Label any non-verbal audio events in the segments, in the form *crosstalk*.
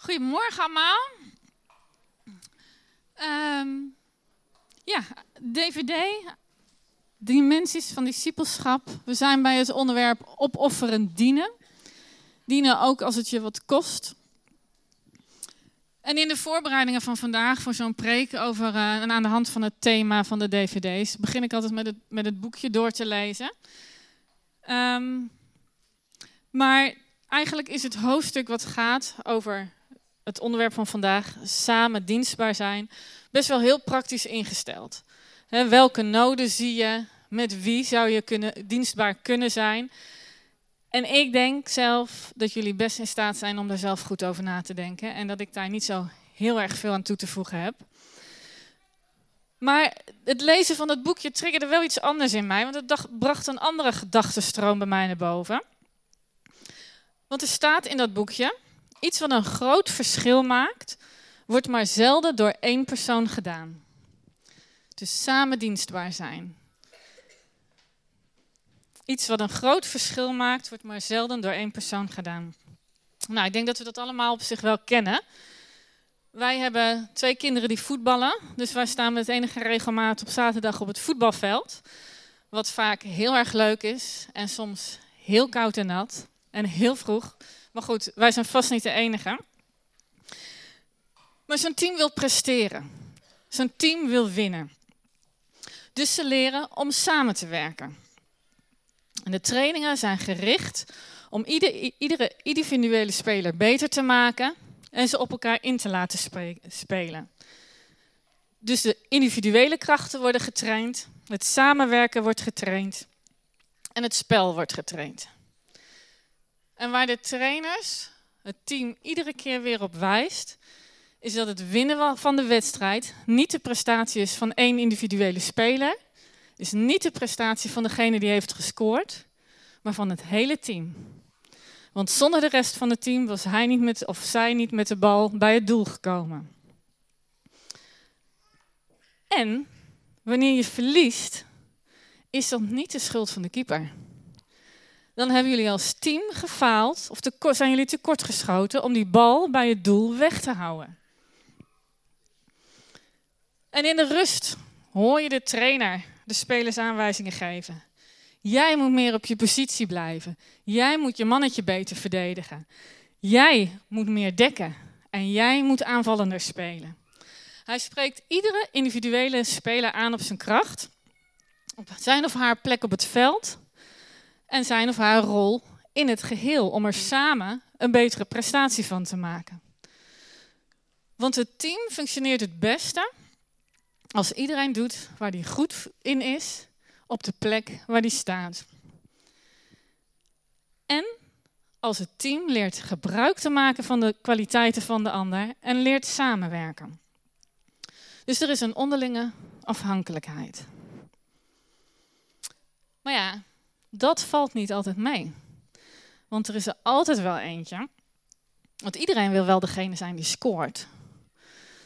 Goedemorgen allemaal. Ehm, ja, DVD, Dimensies van Discipelschap. We zijn bij het onderwerp opofferen dienen. Dienen ook als het je wat kost. En in de voorbereidingen van vandaag voor zo'n preek over uh, en aan de hand van het thema van de DVD's begin ik altijd met het, met het boekje door te lezen. Ehm, maar eigenlijk is het hoofdstuk wat gaat over het onderwerp van vandaag, samen dienstbaar zijn, best wel heel praktisch ingesteld. welke noden zie je? Met wie zou je kunnen, dienstbaar kunnen zijn? En ik denk zelf dat jullie best in staat zijn om daar zelf goed over na te denken. En dat ik daar niet zo heel erg veel aan toe te voegen heb. Maar het lezen van het boekje triggerde wel iets anders in mij. Want het bracht een andere gedachtenstroom bij mij naar boven. Want er staat in dat boekje: iets wat een groot verschil maakt, wordt maar zelden door één persoon gedaan. Dus samen dienstbaar zijn. Iets wat een groot verschil maakt, wordt maar zelden door één persoon gedaan. Nou, ik denk dat we dat allemaal op zich wel kennen. Wij hebben twee kinderen die voetballen, dus wij staan met enige regelmaat op zaterdag op het voetbalveld. Wat vaak heel erg leuk is en soms heel koud en nat en heel vroeg. Maar goed, wij zijn vast niet de enige. Maar zo'n team wil presteren. Zo'n team wil winnen. Dus ze leren om samen te werken. En de trainingen zijn gericht om ieder, iedere individuele speler beter te maken en ze op elkaar in te laten spelen. Dus de individuele krachten worden getraind, het samenwerken wordt getraind en het spel wordt getraind. En waar de trainers het team iedere keer weer op wijst, is dat het winnen van de wedstrijd niet de prestatie is van één individuele speler, is niet de prestatie van degene die heeft gescoord, maar van het hele team. Want zonder de rest van het team was hij niet met, of zij niet met de bal bij het doel gekomen. En wanneer je verliest, is dat niet de schuld van de keeper dan hebben jullie als team gefaald of zijn jullie tekortgeschoten om die bal bij het doel weg te houden. En in de rust hoor je de trainer de spelers aanwijzingen geven. Jij moet meer op je positie blijven. Jij moet je mannetje beter verdedigen. Jij moet meer dekken. En jij moet aanvallender spelen. Hij spreekt iedere individuele speler aan op zijn kracht, op zijn of haar plek op het veld en zijn of haar rol in het geheel om er samen een betere prestatie van te maken. Want het team functioneert het beste als iedereen doet waar hij goed in is, op de plek waar hij staat. En als het team leert gebruik te maken van de kwaliteiten van de ander en leert samenwerken. Dus er is een onderlinge afhankelijkheid. Maar ja, dat valt niet altijd mee. Want er is er altijd wel eentje. Want iedereen wil wel degene zijn die scoort.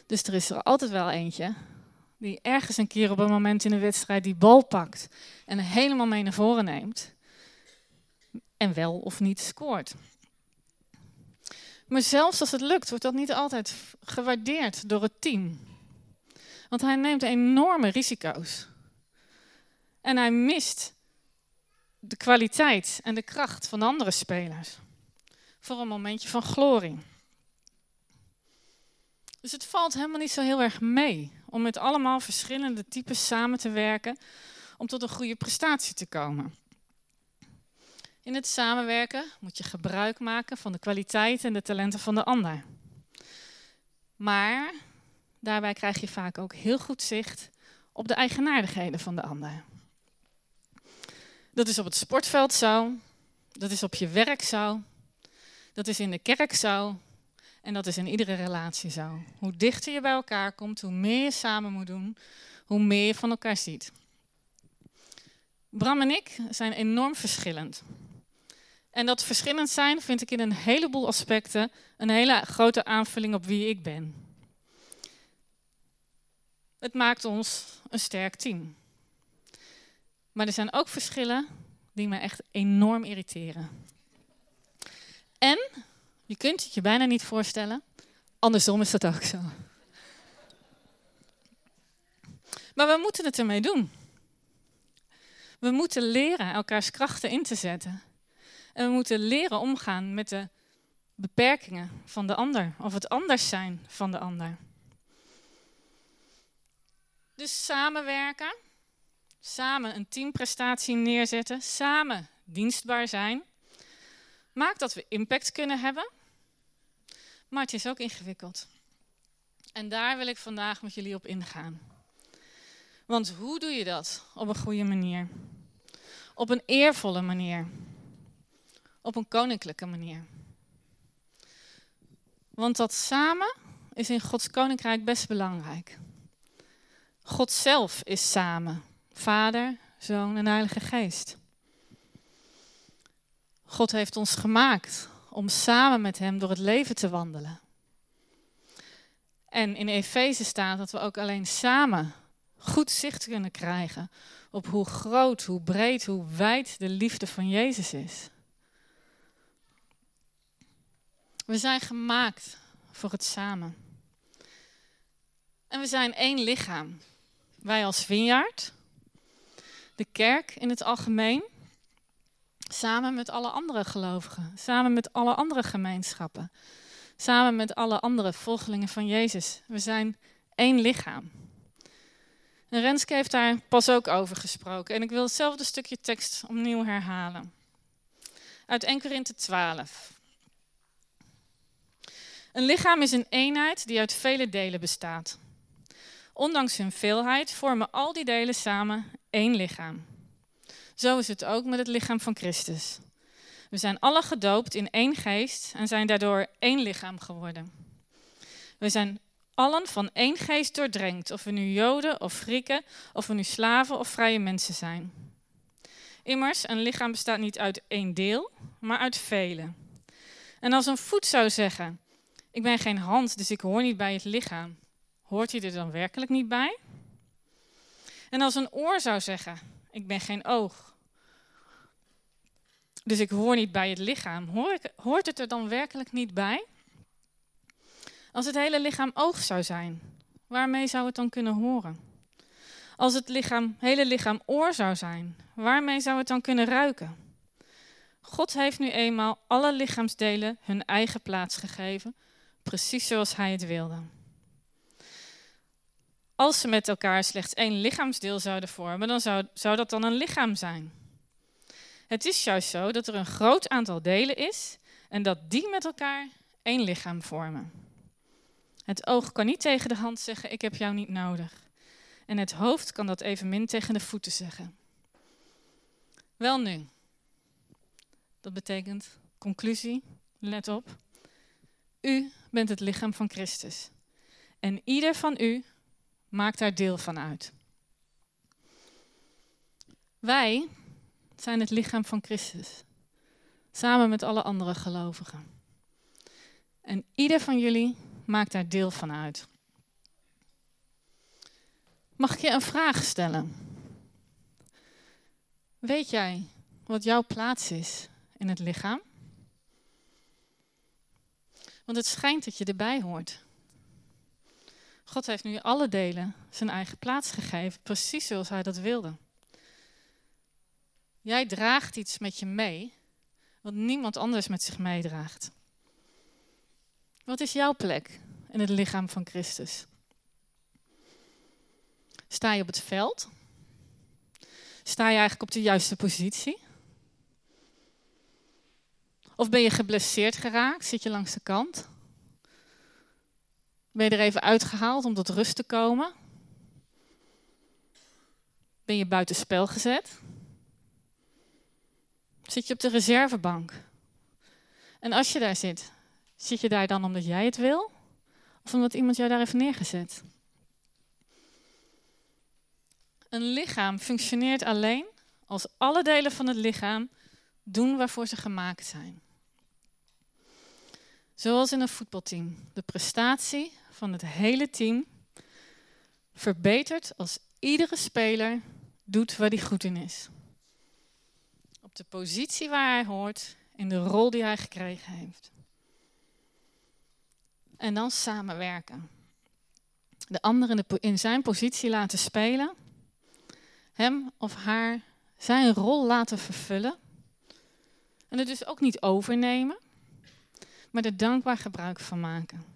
Dus er is er altijd wel eentje die ergens een keer op een moment in de wedstrijd die bal pakt en helemaal mee naar voren neemt. En wel of niet scoort. Maar zelfs als het lukt, wordt dat niet altijd gewaardeerd door het team. Want hij neemt enorme risico's. En hij mist de kwaliteit en de kracht van andere spelers. Voor een momentje van glorie. Dus het valt helemaal niet zo heel erg mee om met allemaal verschillende types samen te werken om tot een goede prestatie te komen. In het samenwerken moet je gebruik maken van de kwaliteit en de talenten van de ander. Maar daarbij krijg je vaak ook heel goed zicht op de eigenaardigheden van de ander. Dat is op het sportveld zo. Dat is op je werk zo. Dat is in de kerk zo. En dat is in iedere relatie zo. Hoe dichter je bij elkaar komt, hoe meer je samen moet doen, hoe meer je van elkaar ziet. Bram en ik zijn enorm verschillend. En dat verschillend zijn vind ik in een heleboel aspecten een hele grote aanvulling op wie ik ben. Het maakt ons een sterk team. Maar er zijn ook verschillen die me echt enorm irriteren. En je kunt het je bijna niet voorstellen, Andersom is dat ook zo. Maar we moeten het ermee doen. We moeten leren elkaars krachten in te zetten. En we moeten leren omgaan met de beperkingen van de ander, of het anders zijn van de ander. Dus samenwerken, samen een teamprestatie neerzetten, samen dienstbaar zijn, maakt dat we impact kunnen hebben, maar het is ook ingewikkeld. En daar wil ik vandaag met jullie op ingaan. Want hoe doe je dat op een goede manier? Op een eervolle manier. Op een koninklijke manier. Want dat samen is in Gods koninkrijk best belangrijk. God zelf is samen. Vader, Zoon en Heilige Geest. God heeft ons gemaakt om samen met Hem door het leven te wandelen. En in Efeze staat dat we ook alleen samen goed zicht kunnen krijgen op hoe groot, hoe breed, hoe wijd de liefde van Jezus is. We zijn gemaakt voor het samen. En we zijn één lichaam. Wij als Vineyard, de kerk in het algemeen, samen met alle andere gelovigen, samen met alle andere gemeenschappen, samen met alle andere volgelingen van Jezus. We zijn één lichaam. En Renske heeft daar pas ook over gesproken. En ik wil hetzelfde stukje tekst opnieuw herhalen. Uit 1 Korinthe 12. Een lichaam is een eenheid die uit vele delen bestaat. Ondanks hun veelheid vormen al die delen samen één lichaam. Zo is het ook met het lichaam van Christus. We zijn alle gedoopt in één geest en zijn daardoor één lichaam geworden. We zijn allen van één geest doordrenkt, of we nu Joden of Grieken, of we nu slaven of vrije mensen zijn. Immers, een lichaam bestaat niet uit één deel, maar uit vele. En als een voet zou zeggen: Ik ben geen hand, dus ik hoor niet bij het lichaam, hoort hij er dan werkelijk niet bij? En als een oor zou zeggen: Ik ben geen oog, dus ik hoor niet bij het lichaam, hoort het er dan werkelijk niet bij? Als het hele lichaam oog zou zijn, waarmee zou het dan kunnen horen? Als het lichaam, hele lichaam oor zou zijn, waarmee zou het dan kunnen ruiken? God heeft nu eenmaal alle lichaamsdelen hun eigen plaats gegeven, precies zoals Hij het wilde. Als ze met elkaar slechts één lichaamsdeel zouden vormen, dan zou, zou dat dan een lichaam zijn. Het is juist zo dat er een groot aantal delen is en dat die met elkaar één lichaam vormen. Het oog kan niet tegen de hand zeggen: Ik heb jou niet nodig. En het hoofd kan dat evenmin tegen de voeten zeggen. Wel nu. Dat betekent conclusie, let op. U bent het lichaam van Christus. En ieder van u maakt daar deel van uit. Wij zijn het lichaam van Christus. Samen met alle andere gelovigen. En ieder van jullie maakt daar deel van uit. Mag ik je een vraag stellen? Weet jij wat jouw plaats is in het lichaam? Want het schijnt dat je erbij hoort. God heeft nu alle delen zijn eigen plaats gegeven, precies zoals hij dat wilde. Jij draagt iets met je mee, wat niemand anders met zich meedraagt. Wat is jouw plek in het lichaam van Christus? Sta je op het veld? Sta je eigenlijk op de juiste positie? Of ben je geblesseerd geraakt? Zit je langs de kant? Ben je er even uitgehaald om tot rust te komen? Ben je buiten spel gezet? Zit je op de reservebank? En als je daar zit, Zit je daar dan omdat jij het wil? Of omdat iemand jou daar heeft neergezet? Een lichaam functioneert alleen als alle delen van het lichaam doen waarvoor ze gemaakt zijn. Zoals in een voetbalteam. De prestatie van het hele team verbetert als iedere speler doet waar hij goed in is. Op de positie waar hij hoort, in de rol die hij gekregen heeft. En dan samenwerken. De ander in, zijn positie laten spelen. Hem of haar zijn rol laten vervullen. En het dus ook niet overnemen, maar er dankbaar gebruik van maken.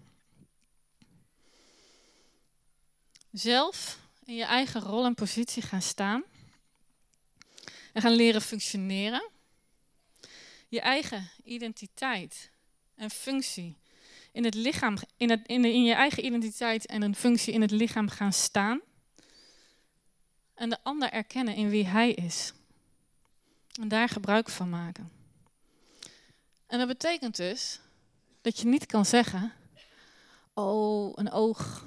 Zelf in je eigen rol en positie gaan staan en gaan leren functioneren. Je eigen identiteit en functie in het lichaam, in, het, in, in je eigen identiteit en een functie in het lichaam gaan staan. En de ander erkennen in wie hij is. En daar gebruik van maken. En dat betekent dus dat je niet kan zeggen: Oh, een oog.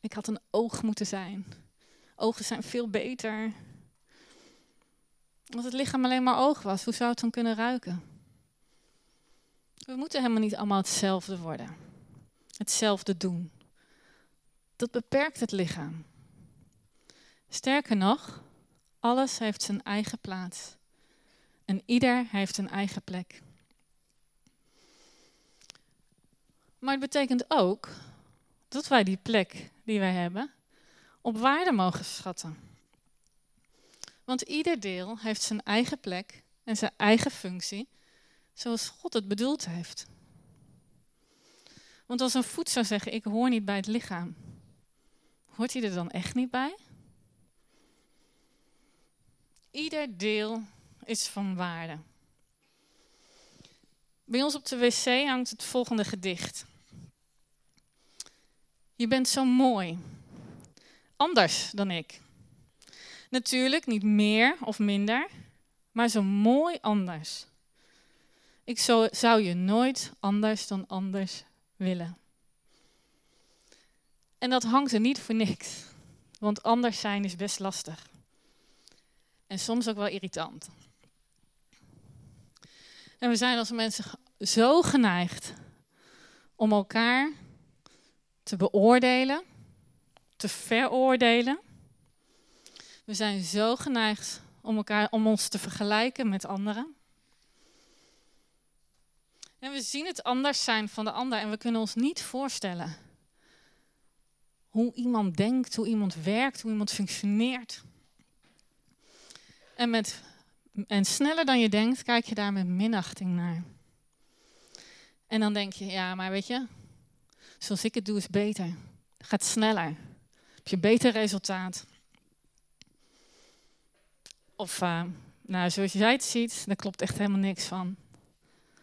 Ik had een oog moeten zijn. Ogen zijn veel beter. Als het lichaam alleen maar oog was, hoe zou het dan kunnen ruiken? We moeten helemaal niet allemaal hetzelfde worden. Hetzelfde doen. Dat beperkt het lichaam. Sterker nog, alles heeft zijn eigen plaats. En ieder heeft een eigen plek. Maar het betekent ook dat wij die plek die wij hebben op waarde mogen schatten. Want ieder deel heeft zijn eigen plek en zijn eigen functie, zoals God het bedoeld heeft. Want als een voet zou zeggen: Ik hoor niet bij het lichaam, hoort hij er dan echt niet bij? Ieder deel is van waarde. Bij ons op de wc hangt het volgende gedicht. Je bent zo mooi. Anders dan ik. Natuurlijk niet meer of minder, maar zo mooi anders. Ik zou je nooit anders dan anders willen. En dat hangt er niet voor niks, want anders zijn is best lastig. En soms ook wel irritant. En we zijn als mensen zo geneigd om elkaar te beoordelen, te veroordelen. We zijn zo geneigd om, elkaar, om ons te vergelijken met anderen. En we zien het anders zijn van de ander en we kunnen ons niet voorstellen hoe iemand denkt, hoe iemand werkt, hoe iemand functioneert. En, met, en sneller dan je denkt, kijk je daar met minachting naar. En dan denk je, ja, maar weet je, zoals ik het doe is beter. Gaat sneller. Heb je beter resultaat. Of, uh, nou, zoals jij het ziet, daar klopt echt helemaal niks van.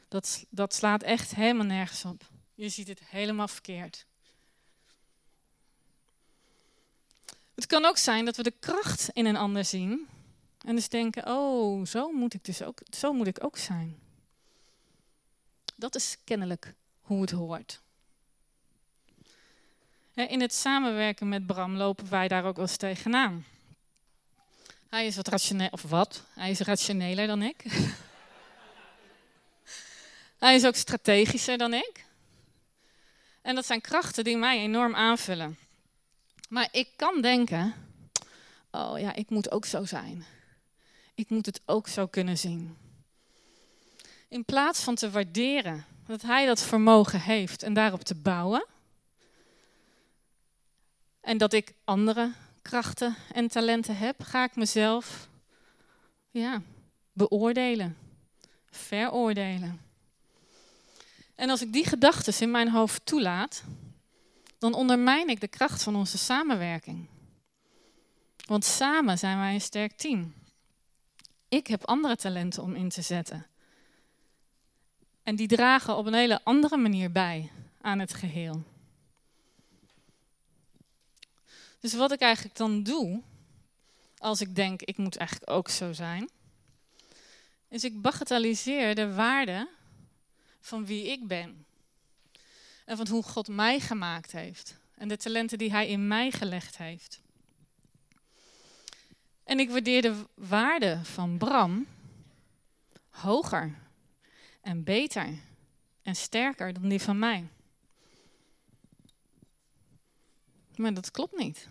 Dat, dat slaat echt helemaal nergens op. Je ziet het helemaal verkeerd. Het kan ook zijn dat we de kracht in een ander zien en dus denken: oh, zo moet ik dus ook, zo moet ik ook zijn. Dat is kennelijk hoe het hoort. In het samenwerken met Bram lopen wij daar ook wel eens tegenaan. Hij is wat rationeel, of wat? Hij is rationeler dan ik. *laughs* Hij is ook strategischer dan ik. En dat zijn krachten die mij enorm aanvullen. Maar ik kan denken: oh ja, ik moet ook zo zijn. Ik moet het ook zo kunnen zien. In plaats van te waarderen dat hij dat vermogen heeft en daarop te bouwen. En dat ik andere krachten en talenten heb, ga ik mezelf ja, beoordelen, veroordelen. En als ik die gedachten in mijn hoofd toelaat, dan ondermijn ik de kracht van onze samenwerking. Want samen zijn wij een sterk team. Ik heb andere talenten om in te zetten. En die dragen op een hele andere manier bij aan het geheel. Dus wat ik eigenlijk dan doe, als ik denk ik moet eigenlijk ook zo zijn, is ik bagatelliseer de waarde van wie ik ben. En van hoe God mij gemaakt heeft. En de talenten die Hij in mij gelegd heeft. En ik waardeer de waarde van Bram hoger en beter en sterker dan die van mij. Maar dat klopt niet.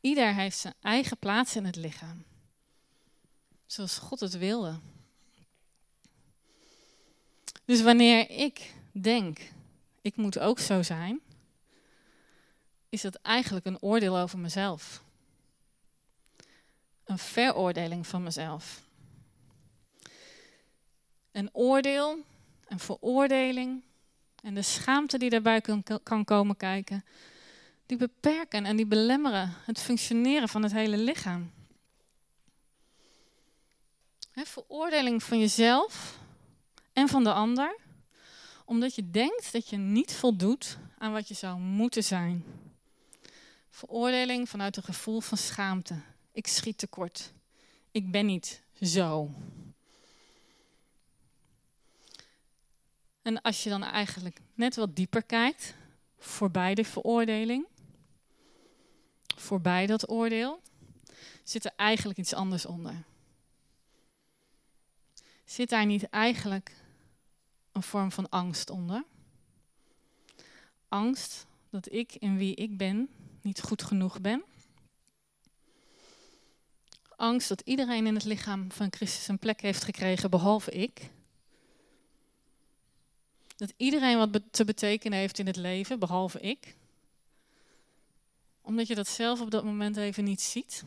Ieder heeft zijn eigen plaats in het lichaam. Zoals God het wilde. Dus wanneer ik denk, ik moet ook zo zijn, is dat eigenlijk een oordeel over mezelf. Een veroordeling van mezelf. Een oordeel, een veroordeling en de schaamte die daarbij kan, komen kijken, die beperken en die belemmeren het functioneren van het hele lichaam. Veroordeling van jezelf en van de ander, omdat je denkt dat je niet voldoet aan wat je zou moeten zijn. Veroordeling vanuit een gevoel van schaamte. Ik schiet tekort. Ik ben niet zo. En als je dan eigenlijk net wat dieper kijkt, voorbij de veroordeling, voorbij dat oordeel, zit er eigenlijk iets anders onder. Zit daar niet eigenlijk een vorm van angst onder? Angst dat ik in wie ik ben niet goed genoeg ben. Angst dat iedereen in het lichaam van Christus een plek heeft gekregen, behalve ik. Dat iedereen wat te betekenen heeft in het leven, behalve ik. Omdat je dat zelf op dat moment even niet ziet.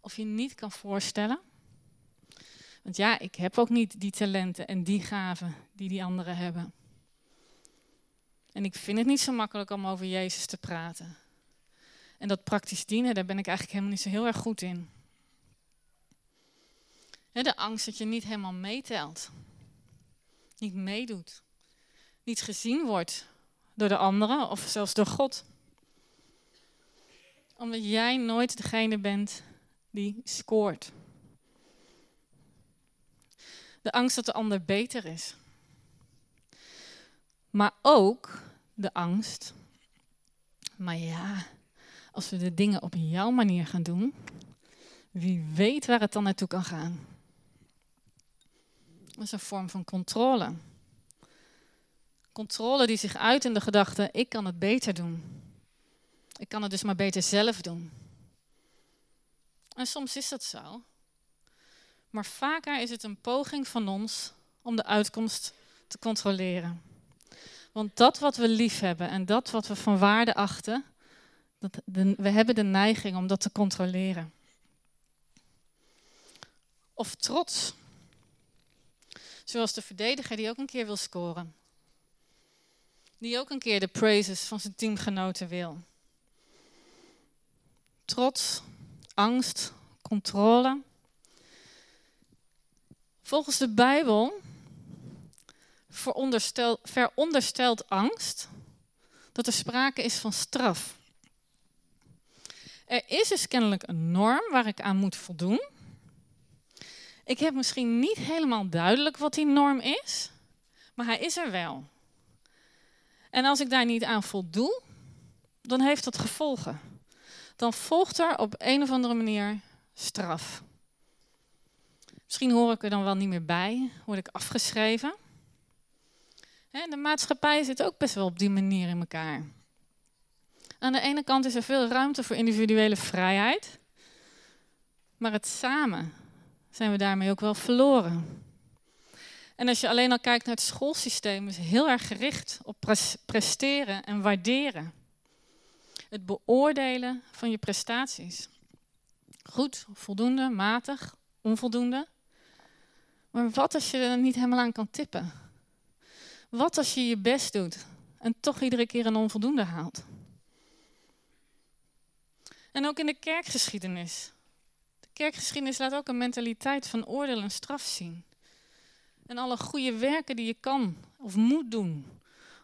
Of je niet kan voorstellen. Want ja, ik heb ook niet die talenten en die gaven die die anderen hebben. En ik vind het niet zo makkelijk om over Jezus te praten. En dat praktisch dienen, daar ben ik eigenlijk helemaal niet zo heel erg goed in. De angst dat je niet helemaal meetelt. Niet meedoet. Niet gezien wordt door de anderen of zelfs door God. Omdat jij nooit degene bent die scoort. De angst dat de ander beter is. Maar ook de angst. Maar ja, als we de dingen op jouw manier gaan doen, wie weet waar het dan naartoe kan gaan. Dat is een vorm van controle. Controle die zich uit in de gedachte: ik kan het beter doen. Ik kan het dus maar beter zelf doen. En soms is dat zo. Maar vaker is het een poging van ons om de uitkomst te controleren. Want dat wat we lief hebben en dat wat we van waarde achten, dat we hebben de neiging om dat te controleren. Of trots. Zoals de verdediger die ook een keer wil scoren. Die ook een keer de praises van zijn teamgenoten wil. Trots, angst, controle. Volgens de Bijbel veronderstelt angst dat er sprake is van straf. Er is dus kennelijk een norm waar ik aan moet voldoen. Ik heb misschien niet helemaal duidelijk wat die norm is, maar hij is er wel. En als ik daar niet aan voldoe, dan heeft dat gevolgen. Dan volgt er op een of andere manier straf. Misschien hoor ik er dan wel niet meer bij, word ik afgeschreven. De maatschappij zit ook best wel op die manier in elkaar. Aan de ene kant is er veel ruimte voor individuele vrijheid, maar het samen zijn we daarmee ook wel verloren. En als je alleen al kijkt naar het schoolsysteem, is heel erg gericht op presteren en waarderen. Het beoordelen van je prestaties. Goed, voldoende, matig, onvoldoende. Maar wat als je er niet helemaal aan kan tippen? Wat als je je best doet en toch iedere keer een onvoldoende haalt? En ook in de kerkgeschiedenis. De kerkgeschiedenis laat ook een mentaliteit van oordeel en straf zien. En alle goede werken die je kan of moet doen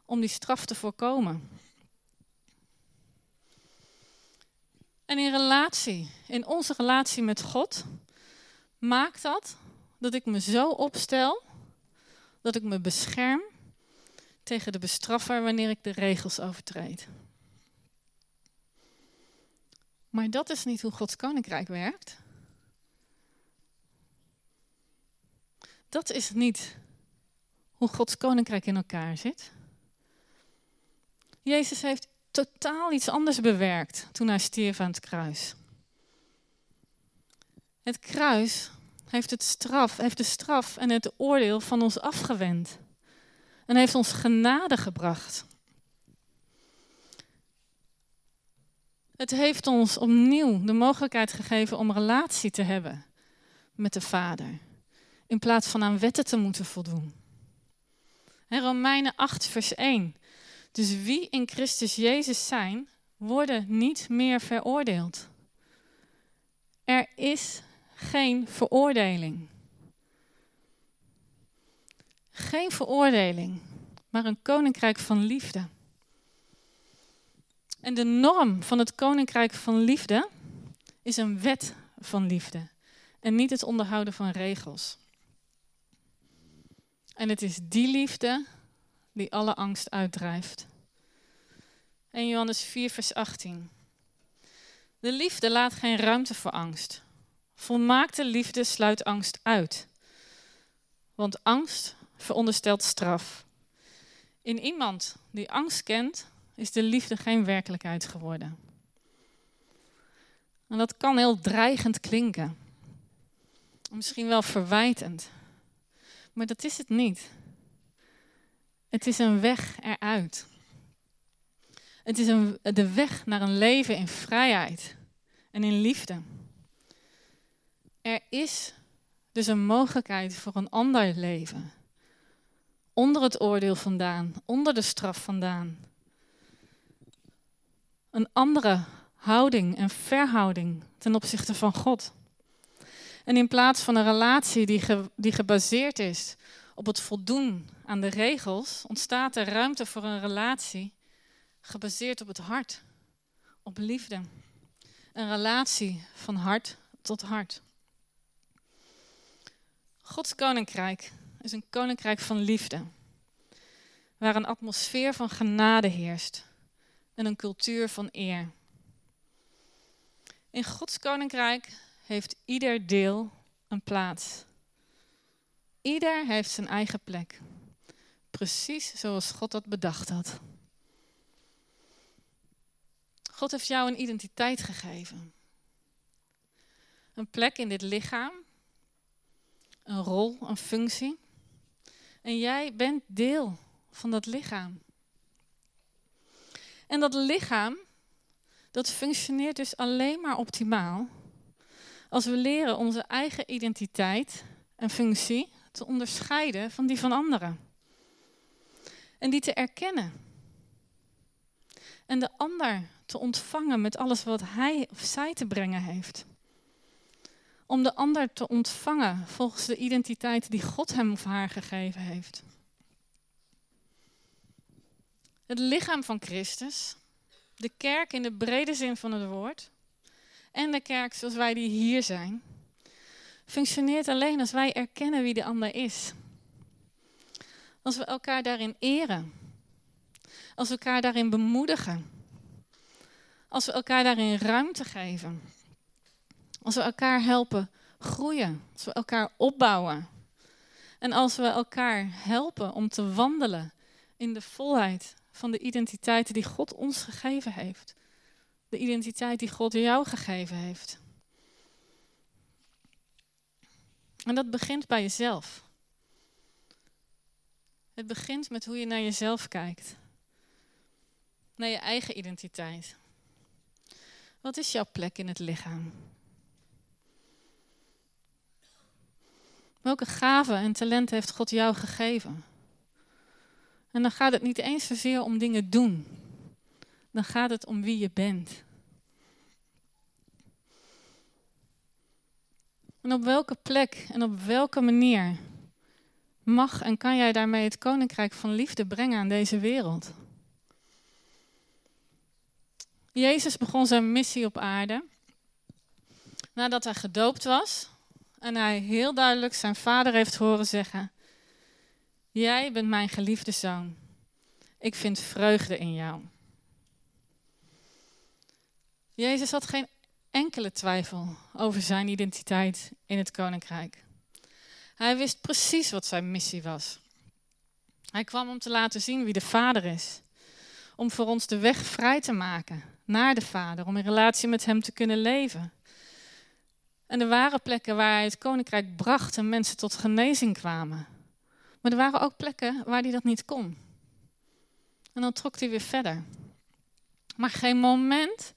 om die straf te voorkomen. En in relatie, in onze relatie met God, maakt dat dat ik me zo opstel dat ik me bescherm tegen de bestraffer wanneer ik de regels overtreed. Maar dat is niet hoe Gods koninkrijk werkt. Dat is niet hoe Gods koninkrijk in elkaar zit. Jezus heeft totaal iets anders bewerkt toen hij stierf aan het kruis. Het kruis heeft, het straf, heeft de straf en het oordeel van ons afgewend. en heeft ons genade gebracht. Het heeft ons opnieuw de mogelijkheid gegeven om relatie te hebben met de Vader, in plaats van aan wetten te moeten voldoen. En Romeinen 8, vers 1. Dus wie in Christus Jezus zijn, worden niet meer veroordeeld. Er is geen veroordeling. Geen veroordeling, maar een koninkrijk van liefde. En de norm van het koninkrijk van liefde is een wet van liefde en niet het onderhouden van regels. En het is die liefde die alle angst uitdrijft. En Johannes 4, vers 18. De liefde laat geen ruimte voor angst. Volmaakte liefde sluit angst uit. Want angst veronderstelt straf. In iemand die angst kent, is de liefde geen werkelijkheid geworden. En dat kan heel dreigend klinken. Misschien wel verwijtend. Maar dat is het niet. Het is een weg eruit. Het is een, de weg naar een leven in vrijheid en in liefde. Er is dus een mogelijkheid voor een ander leven. Onder het oordeel vandaan, onder de straf vandaan. Een andere houding en verhouding ten opzichte van God. En in plaats van een relatie die, die gebaseerd is op het voldoen aan de regels, ontstaat er ruimte voor een relatie gebaseerd op het hart, op liefde. Een relatie van hart tot hart. Gods koninkrijk is een koninkrijk van liefde, waar een atmosfeer van genade heerst en een cultuur van eer. In Gods koninkrijk heeft ieder deel een plaats. Ieder heeft zijn eigen plek, precies zoals God dat bedacht had. God heeft jou een identiteit gegeven. Een plek in dit lichaam. Een rol, een functie. En jij bent deel van dat lichaam. En dat lichaam, dat functioneert dus alleen maar optimaal als we leren onze eigen identiteit en functie te onderscheiden van die van anderen. En die te erkennen. En de ander te ontvangen met alles wat hij of zij te brengen heeft. Om de ander te ontvangen volgens de identiteit die God hem of haar gegeven heeft. Het lichaam van Christus, de kerk in de brede zin van het woord, en de kerk zoals wij die hier zijn, functioneert alleen als wij erkennen wie de ander is. Als we elkaar daarin eren. Als we elkaar daarin bemoedigen. Als we elkaar daarin ruimte geven. Als we elkaar helpen groeien. Als we elkaar opbouwen. En als we elkaar helpen om te wandelen in de volheid van de identiteit die God ons gegeven heeft. De identiteit die God jou gegeven heeft. En dat begint bij jezelf. Het begint met hoe je naar jezelf kijkt. Naar je eigen identiteit. Wat is jouw plek in het lichaam? Welke gaven en talenten heeft God jou gegeven? En dan gaat het niet eens zozeer om dingen doen. Dan gaat het om wie je bent. En op welke plek en op welke manier mag en kan jij daarmee het koninkrijk van liefde brengen aan deze wereld? Jezus begon zijn missie op aarde nadat hij gedoopt was en hij heel duidelijk zijn vader heeft horen zeggen: Jij bent mijn geliefde zoon. Ik vind vreugde in jou. Jezus had geen enkele twijfel over zijn identiteit in het koninkrijk. Hij wist precies wat zijn missie was. Hij kwam om te laten zien wie de Vader is. Om voor ons de weg vrij te maken naar de Vader, om in relatie met Hem te kunnen leven. En er waren plekken waar hij het koninkrijk bracht en mensen tot genezing kwamen. Maar er waren ook plekken waar hij dat niet kon. En dan trok hij weer verder. Maar geen moment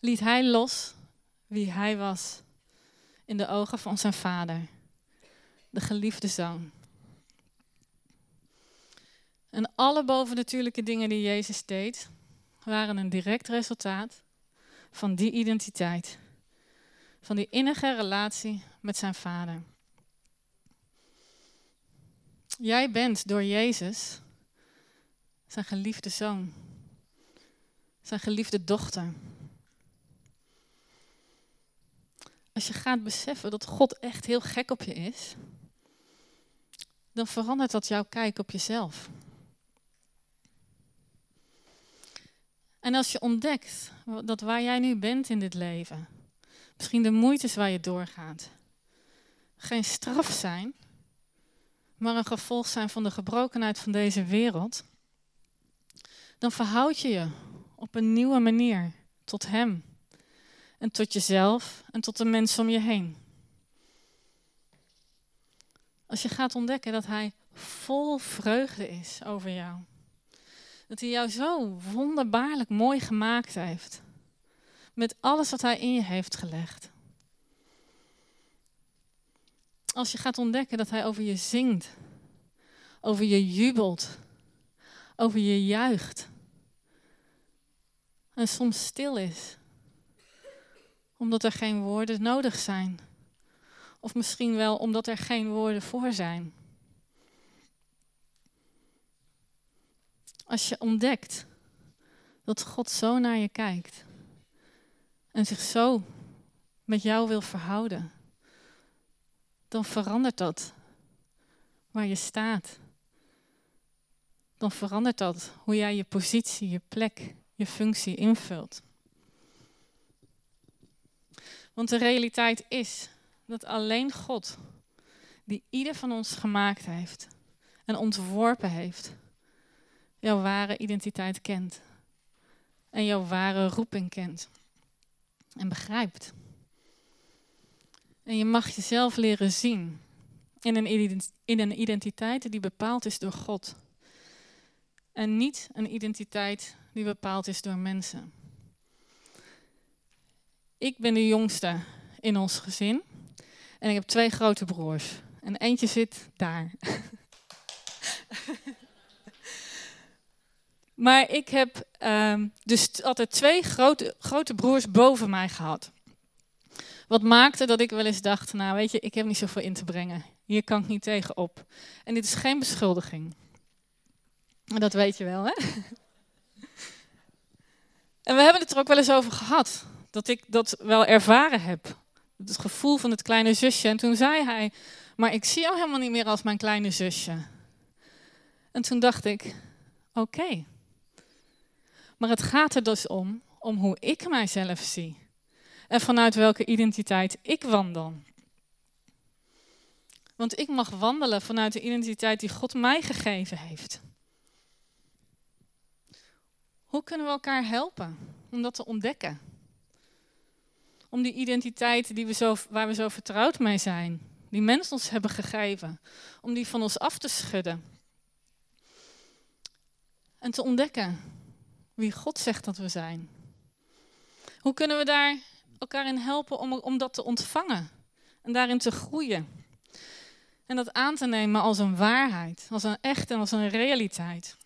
liet hij los wie hij was in de ogen van zijn vader, de geliefde zoon. En alle bovennatuurlijke dingen die Jezus deed, waren een direct resultaat van die identiteit, van die innige relatie met zijn vader. Jij bent door Jezus zijn geliefde zoon, zijn geliefde dochter. Als je gaat beseffen dat God echt heel gek op je is, dan verandert dat jouw kijk op jezelf. En als je ontdekt dat waar jij nu bent in dit leven, misschien de moeites waar je doorgaat, geen straf zijn, maar een gevolg zijn van de gebrokenheid van deze wereld, dan verhoud je je op een nieuwe manier tot Hem en tot jezelf en tot de mensen om je heen. Als je gaat ontdekken dat Hij vol vreugde is over jou. Dat Hij jou zo wonderbaarlijk mooi gemaakt heeft. Met alles wat Hij in je heeft gelegd. Als je gaat ontdekken dat Hij over je zingt. Over je jubelt. Over je juicht. En soms stil is omdat er geen woorden nodig zijn. Of misschien wel omdat er geen woorden voor zijn. Als je ontdekt dat God zo naar je kijkt en zich zo met jou wil verhouden, dan verandert dat waar je staat. Dan verandert dat hoe jij je positie, je plek, je functie invult. Want de realiteit is dat alleen God, die ieder van ons gemaakt heeft en ontworpen heeft, jouw ware identiteit kent. En jouw ware roeping kent. En begrijpt. En je mag jezelf leren zien in een, identiteit die bepaald is door God. En niet een identiteit die bepaald is door mensen. Ik ben de jongste in ons gezin. En ik heb twee grote broers. En eentje zit daar. *laughs* maar ik heb ehm, dus altijd twee grote, grote broers boven mij gehad. Wat maakte dat ik wel eens dacht, nou weet je, ik heb niet zoveel in te brengen. Hier kan ik niet tegen op. En dit is geen beschuldiging. Dat weet je wel, hè? *laughs* en we hebben het er ook wel eens over gehad dat ik dat wel ervaren heb. Het gevoel van het kleine zusje. En toen zei hij, maar ik zie jou helemaal niet meer als mijn kleine zusje. En toen dacht ik, oké. Maar het gaat er dus om, om hoe ik mijzelf zie. En vanuit welke identiteit ik wandel. Want ik mag wandelen vanuit de identiteit die God mij gegeven heeft. Hoe kunnen we elkaar helpen om dat te ontdekken? Om die identiteit die we zo, waar we zo vertrouwd mee zijn, die mensen ons hebben gegeven, om die van ons af te schudden. En te ontdekken wie God zegt dat we zijn. Hoe kunnen we daar elkaar in helpen om, om dat te ontvangen en daarin te groeien? En dat aan te nemen als een waarheid, als een echt en als een realiteit.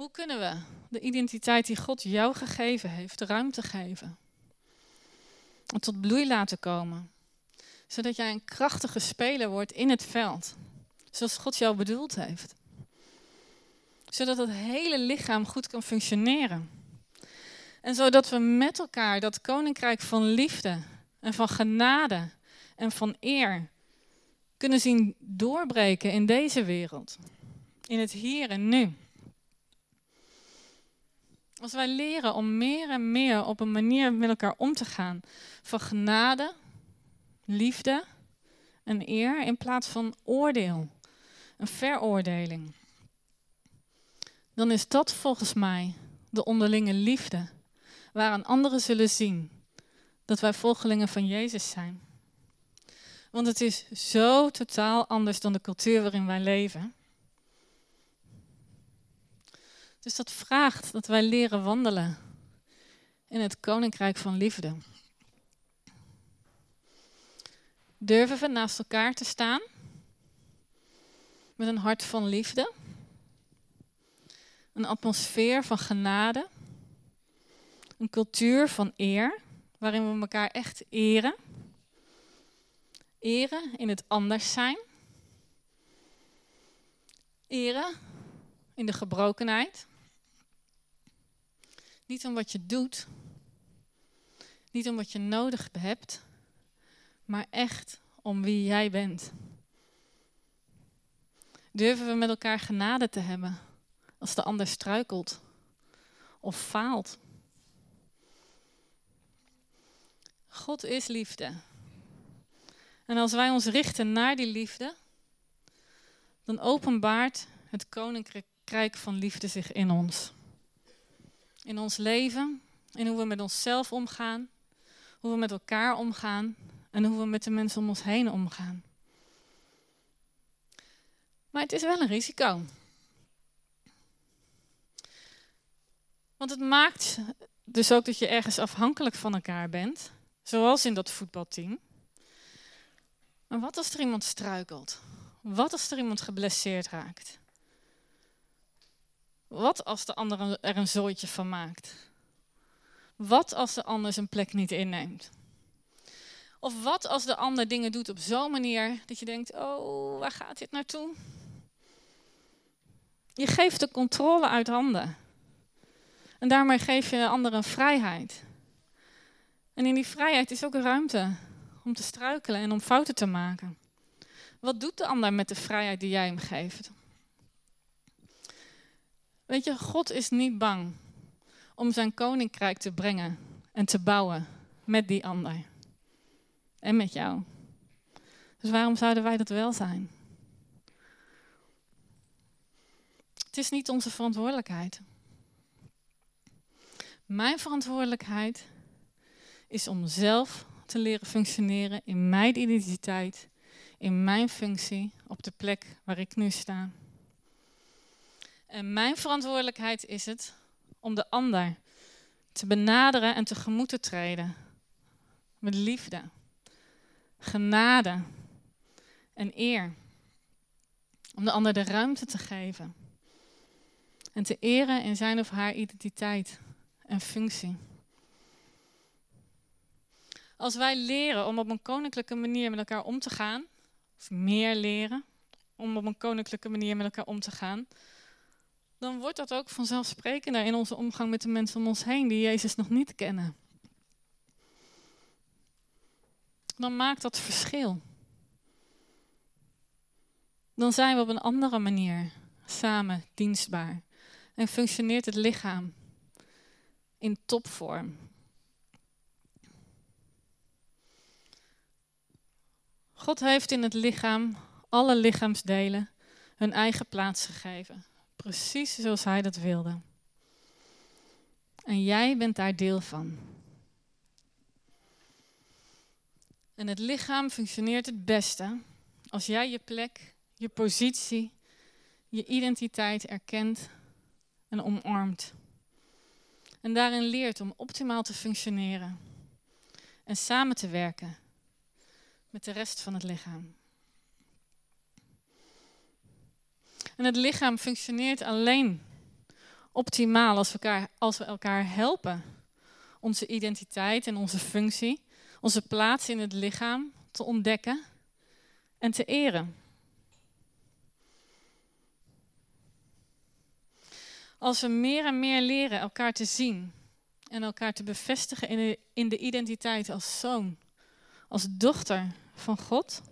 Hoe kunnen we de identiteit die God jou gegeven heeft, ruimte geven? En tot bloei laten komen. Zodat jij een krachtige speler wordt in het veld. Zoals God jou bedoeld heeft. Zodat het hele lichaam goed kan functioneren. En zodat we met elkaar dat koninkrijk van liefde en van genade en van eer kunnen zien doorbreken in deze wereld. In het hier en nu. Als wij leren om meer en meer op een manier met elkaar om te gaan van genade, liefde en eer in plaats van oordeel, een veroordeling, dan is dat volgens mij de onderlinge liefde waaraan anderen zullen zien dat wij volgelingen van Jezus zijn. Want het is zo totaal anders dan de cultuur waarin wij leven. Dus dat vraagt dat wij leren wandelen in het koninkrijk van liefde. Durven we naast elkaar te staan met een hart van liefde, een atmosfeer van genade, een cultuur van eer, waarin we elkaar echt eren, eren in het anders zijn, eren in de gebrokenheid, niet om wat je doet, niet om wat je nodig hebt, maar echt om wie jij bent. Durven we met elkaar genade te hebben als de ander struikelt of faalt? God is liefde. En als wij ons richten naar die liefde, dan openbaart het koninkrijk van liefde zich in ons. In ons leven, in hoe we met onszelf omgaan, hoe we met elkaar omgaan en hoe we met de mensen om ons heen omgaan. Maar het is wel een risico. Want het maakt dus ook dat je ergens afhankelijk van elkaar bent, zoals in dat voetbalteam. Maar wat als er iemand struikelt? Wat als er iemand geblesseerd raakt? Wat als de ander er een zooitje van maakt? Wat als de ander zijn plek niet inneemt? Of wat als de ander dingen doet op zo'n manier dat je denkt: oh, waar gaat dit naartoe? Je geeft de controle uit handen. En daarmee geef je de ander een vrijheid. En in die vrijheid is ook ruimte om te struikelen en om fouten te maken. Wat doet de ander met de vrijheid die jij hem geeft? Weet je, God is niet bang om zijn koninkrijk te brengen en te bouwen met die ander. En met jou. Dus waarom zouden wij dat wel zijn? Het is niet onze verantwoordelijkheid. Mijn verantwoordelijkheid is om zelf te leren functioneren in mijn identiteit, in mijn functie, op de plek waar ik nu sta. En mijn verantwoordelijkheid is het om de ander te benaderen en tegemoet te treden met liefde, genade en eer. Om de ander de ruimte te geven en te eren in zijn of haar identiteit en functie. Als wij leren om op een koninklijke manier met elkaar om te gaan, of meer leren om op een koninklijke manier met elkaar om te gaan, dan wordt dat ook vanzelfsprekender in onze omgang met de mensen om ons heen die Jezus nog niet kennen. Dan maakt dat verschil. Dan zijn we op een andere manier samen dienstbaar en functioneert het lichaam in topvorm. God heeft in het lichaam alle lichaamsdelen hun eigen plaats gegeven. Precies zoals Hij dat wilde. En jij bent daar deel van. En het lichaam functioneert het beste als jij je plek, je positie, je identiteit erkent en omarmt. En daarin leert om optimaal te functioneren en samen te werken met de rest van het lichaam. En het lichaam functioneert alleen optimaal als we elkaar, als we elkaar helpen onze identiteit en onze functie, onze plaats in het lichaam te ontdekken en te eren. Als we meer en meer leren elkaar te zien en elkaar te bevestigen in de, in de identiteit als zoon, als dochter van God,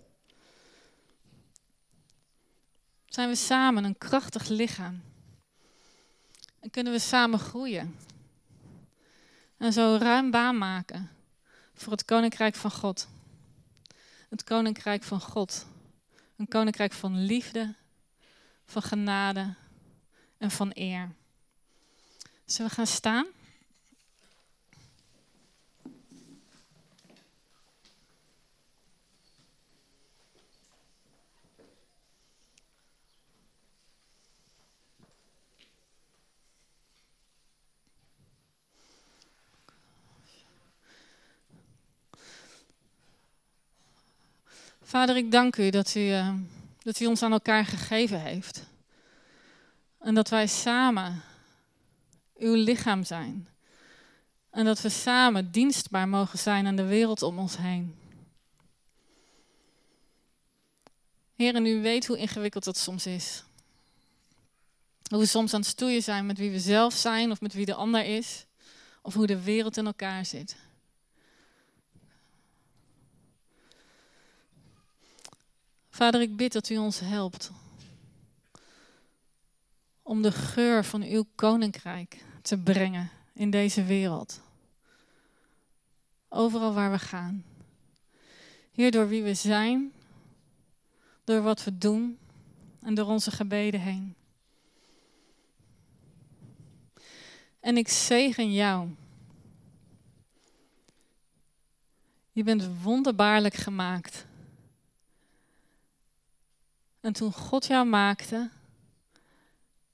zijn we samen een krachtig lichaam. En kunnen we samen groeien. En zo ruim baan maken voor het koninkrijk van God. Het koninkrijk van God. Een koninkrijk van liefde, van genade en van eer. Zullen we gaan staan? Vader, ik dank u dat u, uh, dat u ons aan elkaar gegeven heeft. En dat wij samen uw lichaam zijn. En dat we samen dienstbaar mogen zijn aan de wereld om ons heen. Heer, en u weet hoe ingewikkeld dat soms is. Hoe we soms aan het stoeien zijn met wie we zelf zijn of met wie de ander is. Of hoe de wereld in elkaar zit. Vader, ik bid dat u ons helpt om de geur van uw koninkrijk te brengen in deze wereld. Overal waar we gaan. Heer, door wie we zijn, door wat we doen en door onze gebeden heen. En ik zegen jou. Je bent wonderbaarlijk gemaakt. En toen God jou maakte,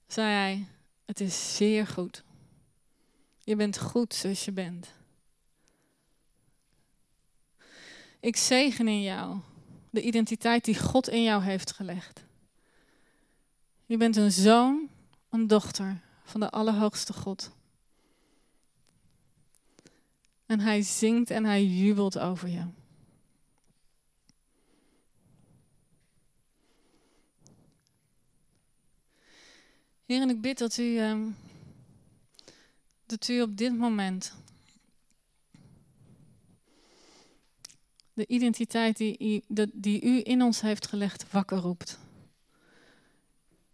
zei hij: Het is zeer goed. Je bent goed zoals je bent. Ik zegen in jou de identiteit die God in jou heeft gelegd. Je bent een zoon, een dochter van de Allerhoogste God. En hij zingt en hij jubelt over je. Heer, en ik bid dat u, dat u op dit moment de identiteit die, die u in ons heeft gelegd wakker roept.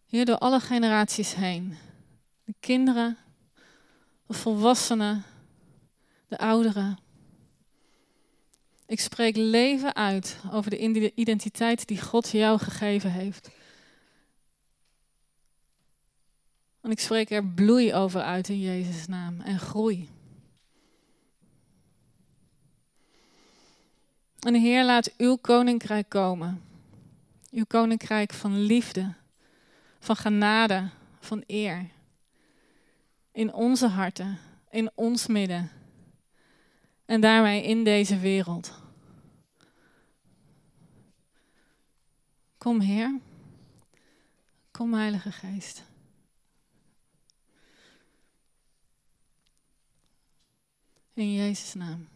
Heer, door alle generaties heen. De kinderen, de volwassenen, de ouderen. Ik spreek leven uit over de identiteit die God jou gegeven heeft. En ik spreek er bloei over uit in Jezus' naam en groei. En Heer, laat uw koninkrijk komen. Uw koninkrijk van liefde, van genade, van eer. In onze harten, in ons midden. En daarmee in deze wereld. Kom Heer. Kom Heilige Geest. In Jezus' naam.